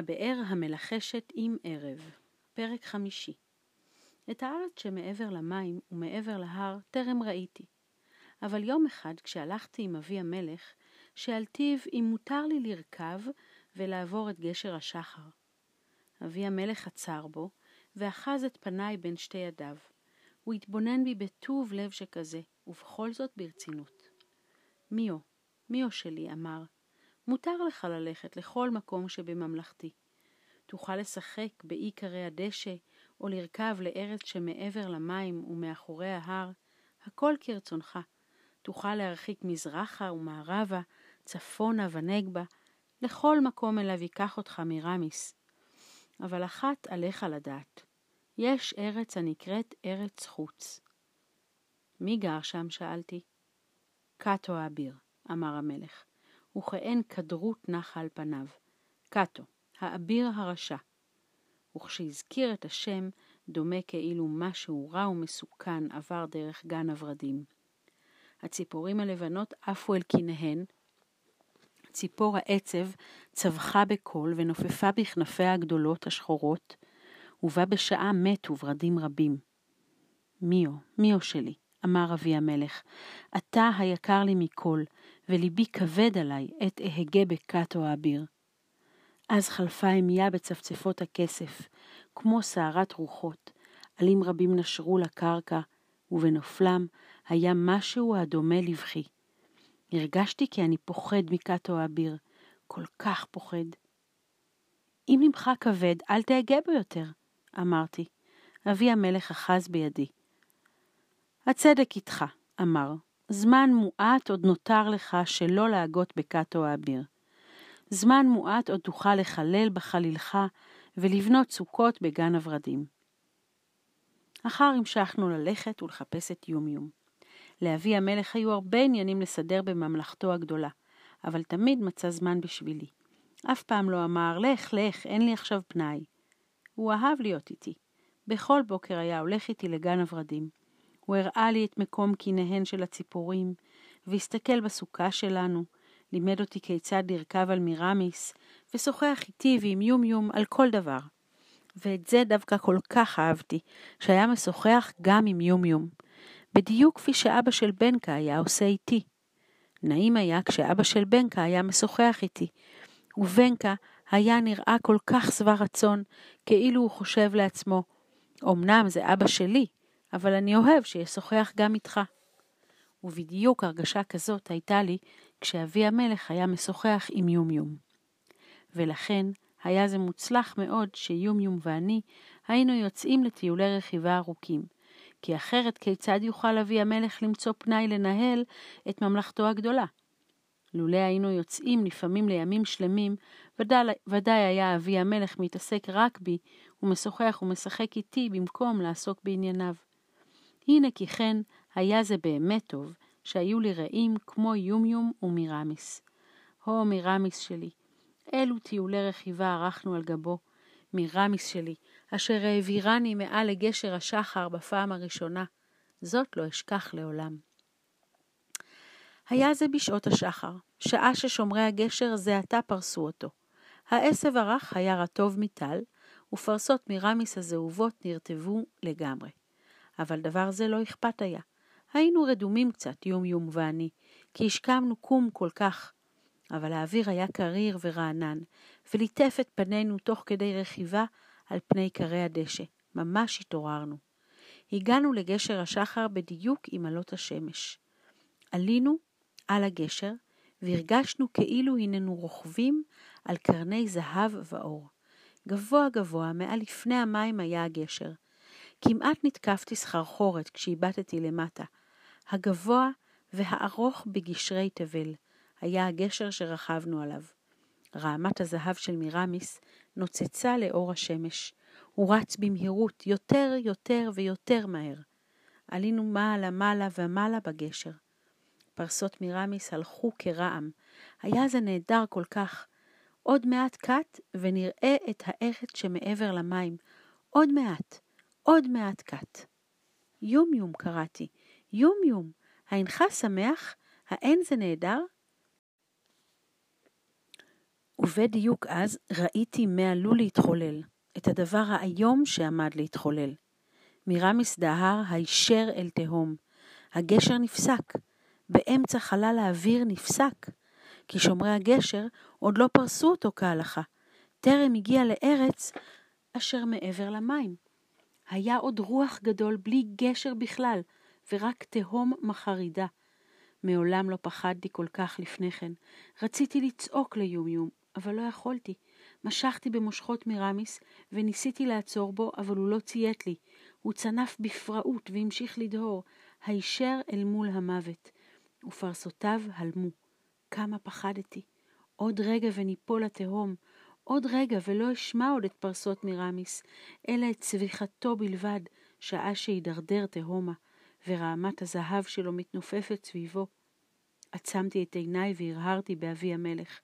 הבאר המלחשת עם ערב, פרק חמישי. את הארץ שמעבר למים ומעבר להר טרם ראיתי. אבל יום אחד כשהלכתי עם אבי המלך, שאלתיו אם מותר לי לרכב ולעבור את גשר השחר. אבי המלך עצר בו, ואחז את פניי בין שתי ידיו. הוא התבונן בי בטוב לב שכזה, ובכל זאת ברצינות. מיו, מיו שלי, אמר, מותר לך ללכת לכל מקום שבממלכתי. תוכל לשחק באי קרי הדשא, או לרכב לארץ שמעבר למים ומאחורי ההר, הכל כרצונך. תוכל להרחיק מזרחה ומערבה, צפונה ונגבה, לכל מקום אליו ייקח אותך מרמיס. אבל אחת עליך לדעת, יש ארץ הנקראת ארץ חוץ. מי גר שם? שאלתי. קאטו האביר, אמר המלך. וכאין כדרות נחה על פניו. קאטו, האביר הרשע. וכשהזכיר את השם, דומה כאילו משהו רע ומסוכן עבר דרך גן הורדים. הציפורים הלבנות עפו אל קיניהן, ציפור העצב צווחה בקול ונופפה בכנפיה הגדולות השחורות, ובה בשעה מתו ורדים רבים. מיו, מיו שלי, אמר אבי המלך, אתה היקר לי מכל, וליבי כבד עלי, עת אהגה בקאטו האביר. אז חלפה אמיה בצפצפות הכסף, כמו סערת רוחות, עלים רבים נשרו לקרקע, ובנופלם היה משהו הדומה לבכי. הרגשתי כי אני פוחד מקאטו האביר, כל כך פוחד. אם ממך כבד, אל תהגה בו יותר, אמרתי. אבי המלך אחז בידי. הצדק איתך, אמר, זמן מועט עוד נותר לך שלא להגות בקאטו האביר. זמן מועט עוד תוכל לחלל בחלילך ולבנות סוכות בגן הורדים. אחר המשכנו ללכת ולחפש את יומיום. לאבי המלך היו הרבה עניינים לסדר בממלכתו הגדולה, אבל תמיד מצא זמן בשבילי. אף פעם לא אמר, לך, לך, אין לי עכשיו פנאי. הוא אהב להיות איתי. בכל בוקר היה הולך איתי לגן הורדים. הוא הראה לי את מקום קיניהן של הציפורים, והסתכל בסוכה שלנו, לימד אותי כיצד לרכב על מירמיס, ושוחח איתי ועם יומיום על כל דבר. ואת זה דווקא כל כך אהבתי, שהיה משוחח גם עם יומיום, בדיוק כפי שאבא של בנקה היה עושה איתי. נעים היה כשאבא של בנקה היה משוחח איתי, ובנקה היה נראה כל כך שבע רצון, כאילו הוא חושב לעצמו, אמנם זה אבא שלי, אבל אני אוהב שישוחח גם איתך. ובדיוק הרגשה כזאת הייתה לי כשאבי המלך היה משוחח עם יומיום. ולכן היה זה מוצלח מאוד שיומיום ואני היינו יוצאים לטיולי רכיבה ארוכים, כי אחרת כיצד יוכל אבי המלך למצוא פנאי לנהל את ממלכתו הגדולה? לולא היינו יוצאים לפעמים לימים שלמים, ודאי, ודאי היה אבי המלך מתעסק רק בי, ומשוחח ומשחק איתי במקום לעסוק בענייניו. הנה כי כן, היה זה באמת טוב, שהיו לי רעים כמו יומיום ומירמיס. הו מירמיס שלי, אילו טיולי רכיבה ערכנו על גבו. מירמיס שלי, אשר העבירני מעל לגשר השחר בפעם הראשונה, זאת לא אשכח לעולם. היה זה בשעות השחר, שעה ששומרי הגשר זה עתה פרסו אותו. העשב הרך היה רטוב מטל, ופרסות מרמיס הזהובות נרטבו לגמרי. אבל דבר זה לא אכפת היה. היינו רדומים קצת, יום יום ואני, כי השכמנו קום כל כך. אבל האוויר היה קריר ורענן, וליטף את פנינו תוך כדי רכיבה על פני קרי הדשא. ממש התעוררנו. הגענו לגשר השחר בדיוק עם עלות השמש. עלינו על הגשר, והרגשנו כאילו הננו רוכבים על קרני זהב ואור. גבוה גבוה, מעל לפני המים היה הגשר. כמעט נתקפתי סחרחורת כשהבטתי למטה. הגבוה והארוך בגשרי תבל היה הגשר שרכבנו עליו. רעמת הזהב של מירמיס נוצצה לאור השמש. הוא רץ במהירות יותר, יותר ויותר מהר. עלינו מעלה, מעלה ומעלה בגשר. פרסות מירמיס הלכו כרעם. היה זה נהדר כל כך. עוד מעט קט ונראה את הארץ שמעבר למים. עוד מעט. עוד מעט קט. יום יום קראתי, יום יום, האינך שמח? האין זה נהדר? ובדיוק אז ראיתי מה עלול להתחולל, את הדבר האיום שעמד להתחולל. מרמיס דהר הישר אל תהום. הגשר נפסק. באמצע חלל האוויר נפסק. כי שומרי הגשר עוד לא פרסו אותו כהלכה. טרם הגיע לארץ אשר מעבר למים. היה עוד רוח גדול בלי גשר בכלל, ורק תהום מחרידה. מעולם לא פחדתי כל כך לפני כן. רציתי לצעוק ליומיום, אבל לא יכולתי. משכתי במושכות מרמיס, וניסיתי לעצור בו, אבל הוא לא ציית לי. הוא צנף בפראות והמשיך לדהור, הישר אל מול המוות, ופרסותיו הלמו. כמה פחדתי. עוד רגע וניפול לתהום, עוד רגע ולא אשמע עוד את פרסות מרמיס, אלא את צביחתו בלבד, שעה שידרדר תהומה, ורעמת הזהב שלו מתנופפת סביבו. עצמתי את עיניי והרהרתי באבי המלך.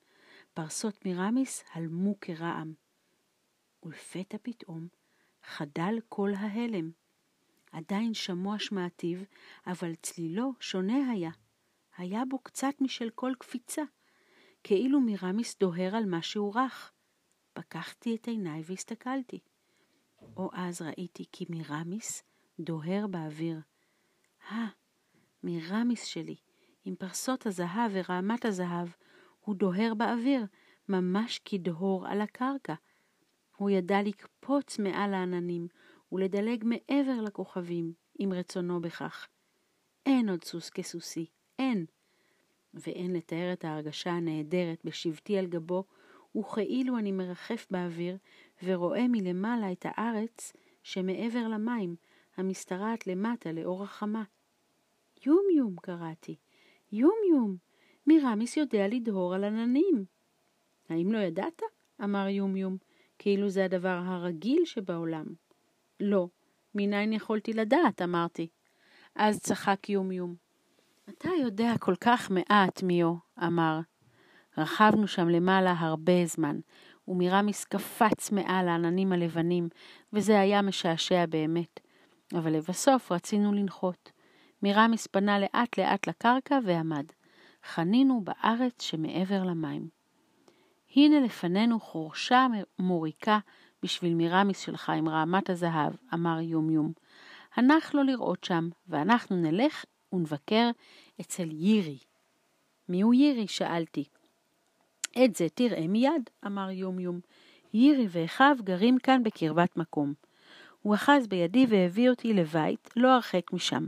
פרסות מרמיס הלמו כרעם. ולפתע פתאום חדל כל ההלם. עדיין שמוע שמעתיו, אבל צלילו שונה היה. היה בו קצת משל כל קפיצה, כאילו מרמיס דוהר על משהו רך. פקחתי את עיניי והסתכלתי. או אז ראיתי כי מרמיס דוהר באוויר. אה, מרמיס שלי, עם פרסות הזהב ורעמת הזהב, הוא דוהר באוויר, ממש כדהור על הקרקע. הוא ידע לקפוץ מעל העננים ולדלג מעבר לכוכבים, אם רצונו בכך. אין עוד סוס כסוסי, אין. ואין לתאר את ההרגשה הנהדרת בשבתי על גבו, וכאילו אני מרחף באוויר, ורואה מלמעלה את הארץ שמעבר למים, המשתרעת למטה לאור החמה. יום יום קראתי, יום יום, מירמיס יודע לדהור על עננים. האם לא ידעת? אמר יום יום, כאילו זה הדבר הרגיל שבעולם. לא, מניין יכולתי לדעת, אמרתי. אז צחק יום יום. אתה יודע כל כך מעט, מיו, אמר. רכבנו שם למעלה הרבה זמן, ומירמיס קפץ מעל העננים הלבנים, וזה היה משעשע באמת. אבל לבסוף רצינו לנחות. מירמיס פנה לאט לאט לקרקע ועמד. חנינו בארץ שמעבר למים. הנה לפנינו חורשה מוריקה בשביל מירמיס שלך עם רעמת הזהב, אמר יום יום. הנח לו לראות שם, ואנחנו נלך ונבקר אצל יירי. מיהו יירי? שאלתי. את זה תראה מיד, אמר יום יום. יירי ואחיו גרים כאן בקרבת מקום. הוא אחז בידי והביא אותי לבית לא הרחק משם.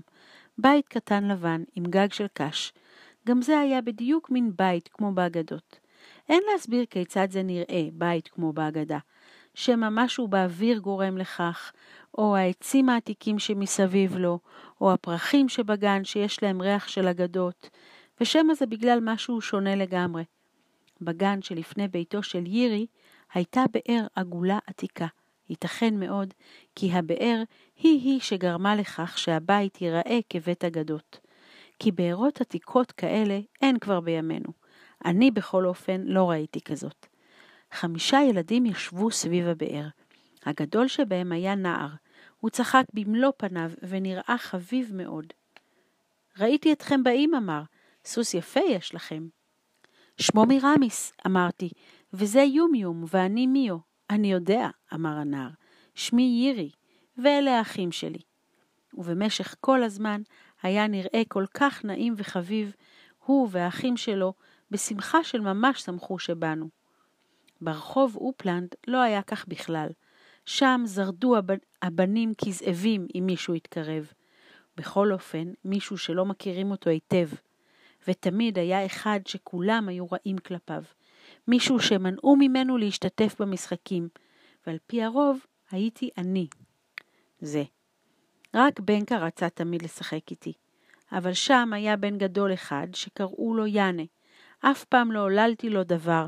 בית קטן לבן עם גג של קש. גם זה היה בדיוק מין בית כמו באגדות. אין להסביר כיצד זה נראה, בית כמו באגדה. שמא משהו באוויר גורם לכך, או העצים העתיקים שמסביב לו, או הפרחים שבגן שיש להם ריח של אגדות, ושמא זה בגלל משהו שונה לגמרי. בגן שלפני ביתו של יירי הייתה באר עגולה עתיקה. ייתכן מאוד כי הבאר היא-היא שגרמה לכך שהבית ייראה כבית אגדות. כי בארות עתיקות כאלה אין כבר בימינו. אני בכל אופן לא ראיתי כזאת. חמישה ילדים ישבו סביב הבאר. הגדול שבהם היה נער. הוא צחק במלוא פניו ונראה חביב מאוד. ראיתי אתכם באים, אמר. סוס יפה יש לכם. שמו מרמיס, אמרתי, וזה יומיום, ואני מיו. אני יודע, אמר הנער. שמי יירי, ואלה האחים שלי. ובמשך כל הזמן היה נראה כל כך נעים וחביב, הוא והאחים שלו בשמחה של ממש שמחו שבאנו. ברחוב אופלנד לא היה כך בכלל. שם זרדו הבנים כזאבים אם מישהו התקרב. בכל אופן, מישהו שלא מכירים אותו היטב. ותמיד היה אחד שכולם היו רעים כלפיו. מישהו שמנעו ממנו להשתתף במשחקים, ועל פי הרוב הייתי אני. זה. רק בנקה רצה תמיד לשחק איתי. אבל שם היה בן גדול אחד שקראו לו יאנה. אף פעם לא עוללתי לו דבר,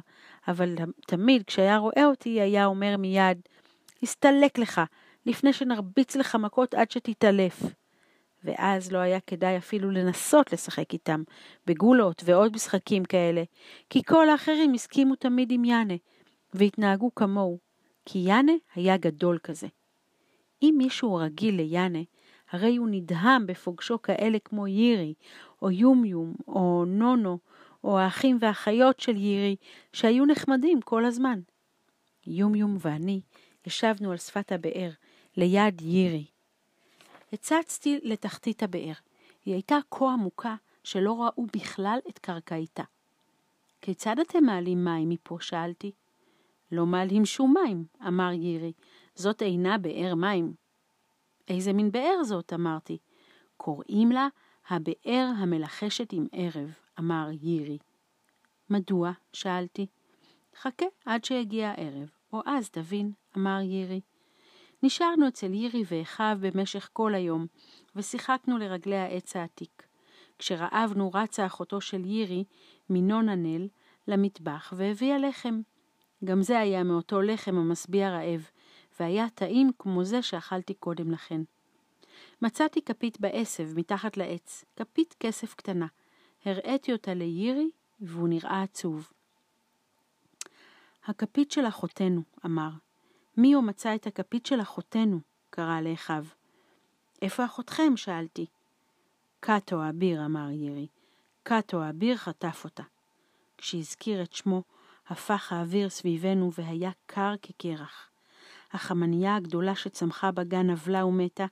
אבל תמיד כשהיה רואה אותי היה אומר מיד, הסתלק לך, לפני שנרביץ לך מכות עד שתתעלף. ואז לא היה כדאי אפילו לנסות לשחק איתם, בגולות ועוד משחקים כאלה, כי כל האחרים הסכימו תמיד עם יאנה, והתנהגו כמוהו, כי יאנה היה גדול כזה. אם מישהו רגיל ליאנה, הרי הוא נדהם בפוגשו כאלה כמו יירי, או יומיום, או נונו, או האחים והאחיות של יירי, שהיו נחמדים כל הזמן. יומיום ואני ישבנו על שפת הבאר, ליד יירי. הצצתי לתחתית הבאר. היא הייתה כה עמוקה שלא ראו בכלל את קרקעיתה. כיצד אתם מעלים מים מפה? שאלתי. לא מעלים שום מים, אמר יירי. זאת אינה באר מים. איזה מין באר זאת? אמרתי. קוראים לה הבאר המלחשת עם ערב, אמר יירי. מדוע? שאלתי. חכה עד שיגיע הערב, או אז תבין, אמר יירי. נשארנו אצל יירי ואחיו במשך כל היום, ושיחקנו לרגלי העץ העתיק. כשרעבנו רצה אחותו של יירי, מינון הנל, למטבח והביאה לחם. גם זה היה מאותו לחם המשביע רעב, והיה טעים כמו זה שאכלתי קודם לכן. מצאתי כפית בעשב מתחת לעץ, כפית כסף קטנה. הראיתי אותה לירי, והוא נראה עצוב. הכפית של אחותנו, אמר. מיו מצא את הכפית של אחותנו, קרא לאחיו. איפה אחותכם? שאלתי. קאטו האביר, אמר ירי. קאטו האביר חטף אותה. כשהזכיר את שמו, הפך האוויר סביבנו והיה קר כקרח. החמנייה הגדולה שצמחה בגן נבלה ומתה,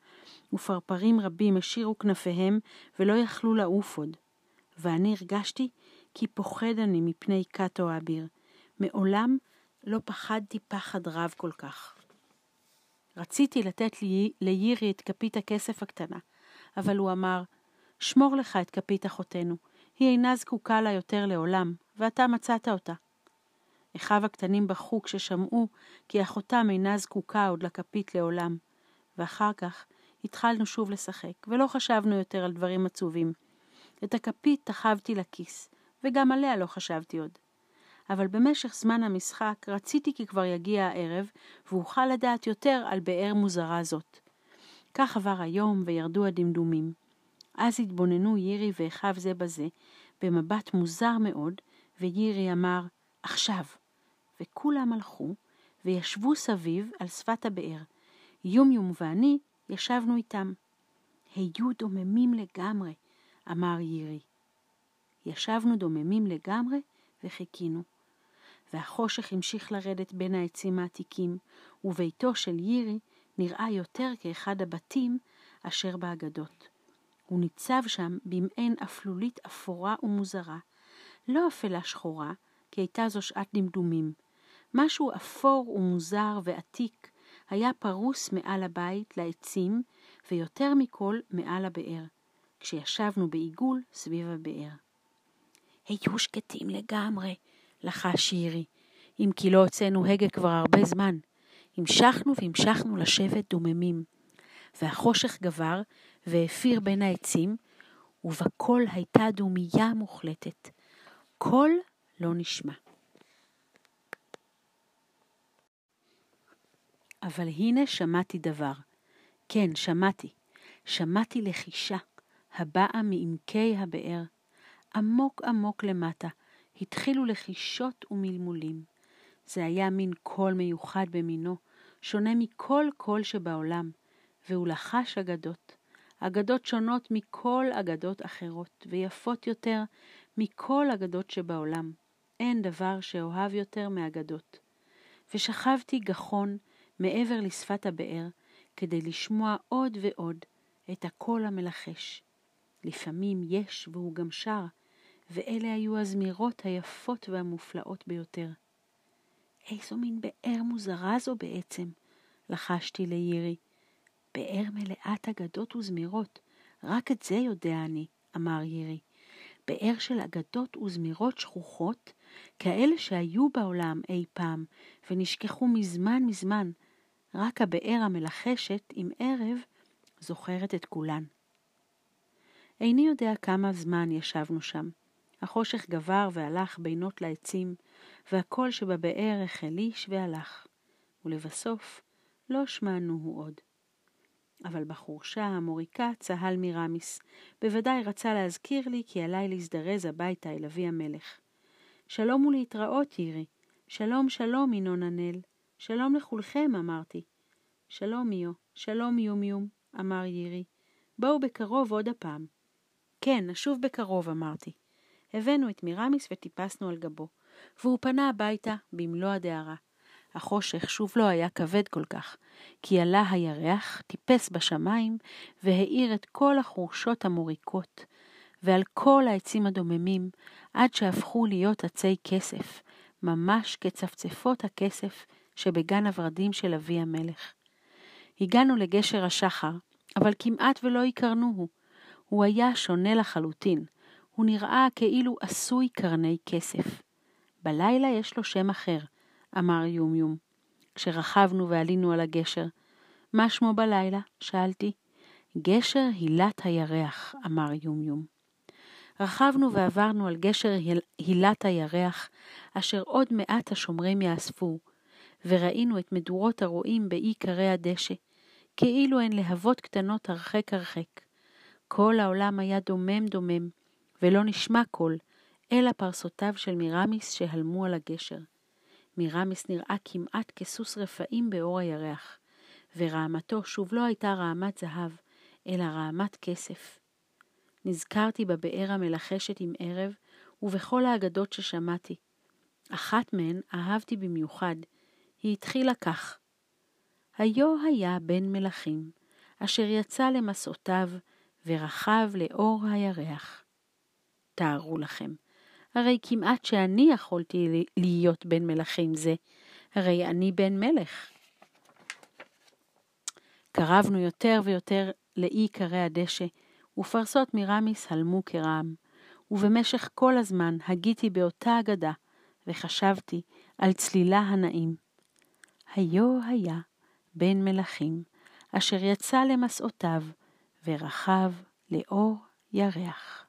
ופרפרים רבים השאירו כנפיהם ולא יכלו לעוף עוד. ואני הרגשתי כי פוחד אני מפני קאטו האביר. מעולם לא פחדתי פחד רב כל כך. רציתי לתת לי, לירי את כפית הכסף הקטנה, אבל הוא אמר, שמור לך את כפית אחותנו, היא אינה זקוקה לה יותר לעולם, ואתה מצאת אותה. אחיו הקטנים בכו כששמעו כי אחותם אינה זקוקה עוד לכפית לעולם, ואחר כך התחלנו שוב לשחק, ולא חשבנו יותר על דברים עצובים. את הכפית תחבתי לכיס, וגם עליה לא חשבתי עוד. אבל במשך זמן המשחק רציתי כי כבר יגיע הערב, ואוכל לדעת יותר על באר מוזרה זאת. כך עבר היום וירדו הדמדומים. אז התבוננו יירי ואחיו זה בזה, במבט מוזר מאוד, ויירי אמר, עכשיו. וכולם הלכו, וישבו סביב על שפת הבאר. יומיום ואני ישבנו איתם. היו דוממים לגמרי, אמר יירי. ישבנו דוממים לגמרי וחיכינו. והחושך המשיך לרדת בין העצים העתיקים, וביתו של יירי נראה יותר כאחד הבתים אשר באגדות. הוא ניצב שם במעין אפלולית אפורה ומוזרה, לא אפלה שחורה, כי הייתה זו שעת דמדומים. משהו אפור ומוזר ועתיק היה פרוס מעל הבית לעצים, ויותר מכל מעל הבאר, כשישבנו בעיגול סביב הבאר. היו שקטים לגמרי, לחש שירי, אם כי לא הוצאנו הגה כבר הרבה זמן. המשכנו והמשכנו לשבת דוממים, והחושך גבר והפיר בין העצים, ובכל הייתה דומייה מוחלטת. קול לא נשמע. אבל הנה שמעתי דבר. כן, שמעתי. שמעתי לחישה, הבאה מעמקי הבאר. עמוק עמוק למטה, התחילו לחישות ומלמולים. זה היה מין קול מיוחד במינו, שונה מכל קול שבעולם, והוא לחש אגדות. אגדות שונות מכל אגדות אחרות, ויפות יותר מכל אגדות שבעולם. אין דבר שאוהב יותר מאגדות. ושכבתי גחון מעבר לשפת הבאר, כדי לשמוע עוד ועוד את הקול המלחש. לפעמים יש והוא גם שר, ואלה היו הזמירות היפות והמופלאות ביותר. איזו מין באר מוזרה זו בעצם, לחשתי לירי. באר מלאת אגדות וזמירות, רק את זה יודע אני, אמר ירי. באר של אגדות וזמירות שכוחות, כאלה שהיו בעולם אי פעם, ונשכחו מזמן מזמן. רק הבאר המלחשת עם ערב זוכרת את כולן. איני יודע כמה זמן ישבנו שם. החושך גבר והלך בינות לעצים, והקול שבבאר החליש והלך, ולבסוף לא שמענוהו עוד. אבל בחורשה המוריקה צהל מרמיס, בוודאי רצה להזכיר לי כי עליי להזדרז הביתה אל אבי המלך. שלום ולהתראות, ירי. שלום, שלום, ינון הנל. שלום לכולכם, אמרתי. שלום, מיו. שלום, יום יום, אמר ירי. בואו בקרוב עוד הפעם. כן, נשוב בקרוב, אמרתי. הבאנו את מירמיס וטיפסנו על גבו, והוא פנה הביתה במלוא הדהרה. החושך שוב לא היה כבד כל כך, כי עלה הירח, טיפס בשמיים, והאיר את כל החורשות המוריקות, ועל כל העצים הדוממים, עד שהפכו להיות עצי כסף, ממש כצפצפות הכסף שבגן הורדים של אבי המלך. הגענו לגשר השחר, אבל כמעט ולא הכרנוהו. הוא היה שונה לחלוטין, הוא נראה כאילו עשוי קרני כסף. בלילה יש לו שם אחר, אמר יומיום, כשרכבנו ועלינו על הגשר. מה שמו בלילה? שאלתי. גשר הילת הירח, אמר יומיום. רכבנו ועברנו על גשר הילת הירח, אשר עוד מעט השומרים יאספו, וראינו את מדורות הרועים באי קרי הדשא, כאילו הן להבות קטנות הרחק הרחק. כל העולם היה דומם דומם, ולא נשמע קול, אלא פרסותיו של מירמיס שהלמו על הגשר. מירמיס נראה כמעט כסוס רפאים באור הירח, ורעמתו שוב לא הייתה רעמת זהב, אלא רעמת כסף. נזכרתי בבאר המלחשת עם ערב, ובכל האגדות ששמעתי. אחת מהן אהבתי במיוחד. היא התחילה כך: היו היה בן מלכים, אשר יצא למסעותיו, ורכב לאור הירח. תארו לכם, הרי כמעט שאני יכולתי להיות בן מלכים זה, הרי אני בן מלך. קרבנו יותר ויותר לאי קרי הדשא, ופרסות מרמיס הלמו כרעם, ובמשך כל הזמן הגיתי באותה אגדה, וחשבתי על צלילה הנעים. היו היה בן מלכים, אשר יצא למסעותיו, ורכב לאור ירח.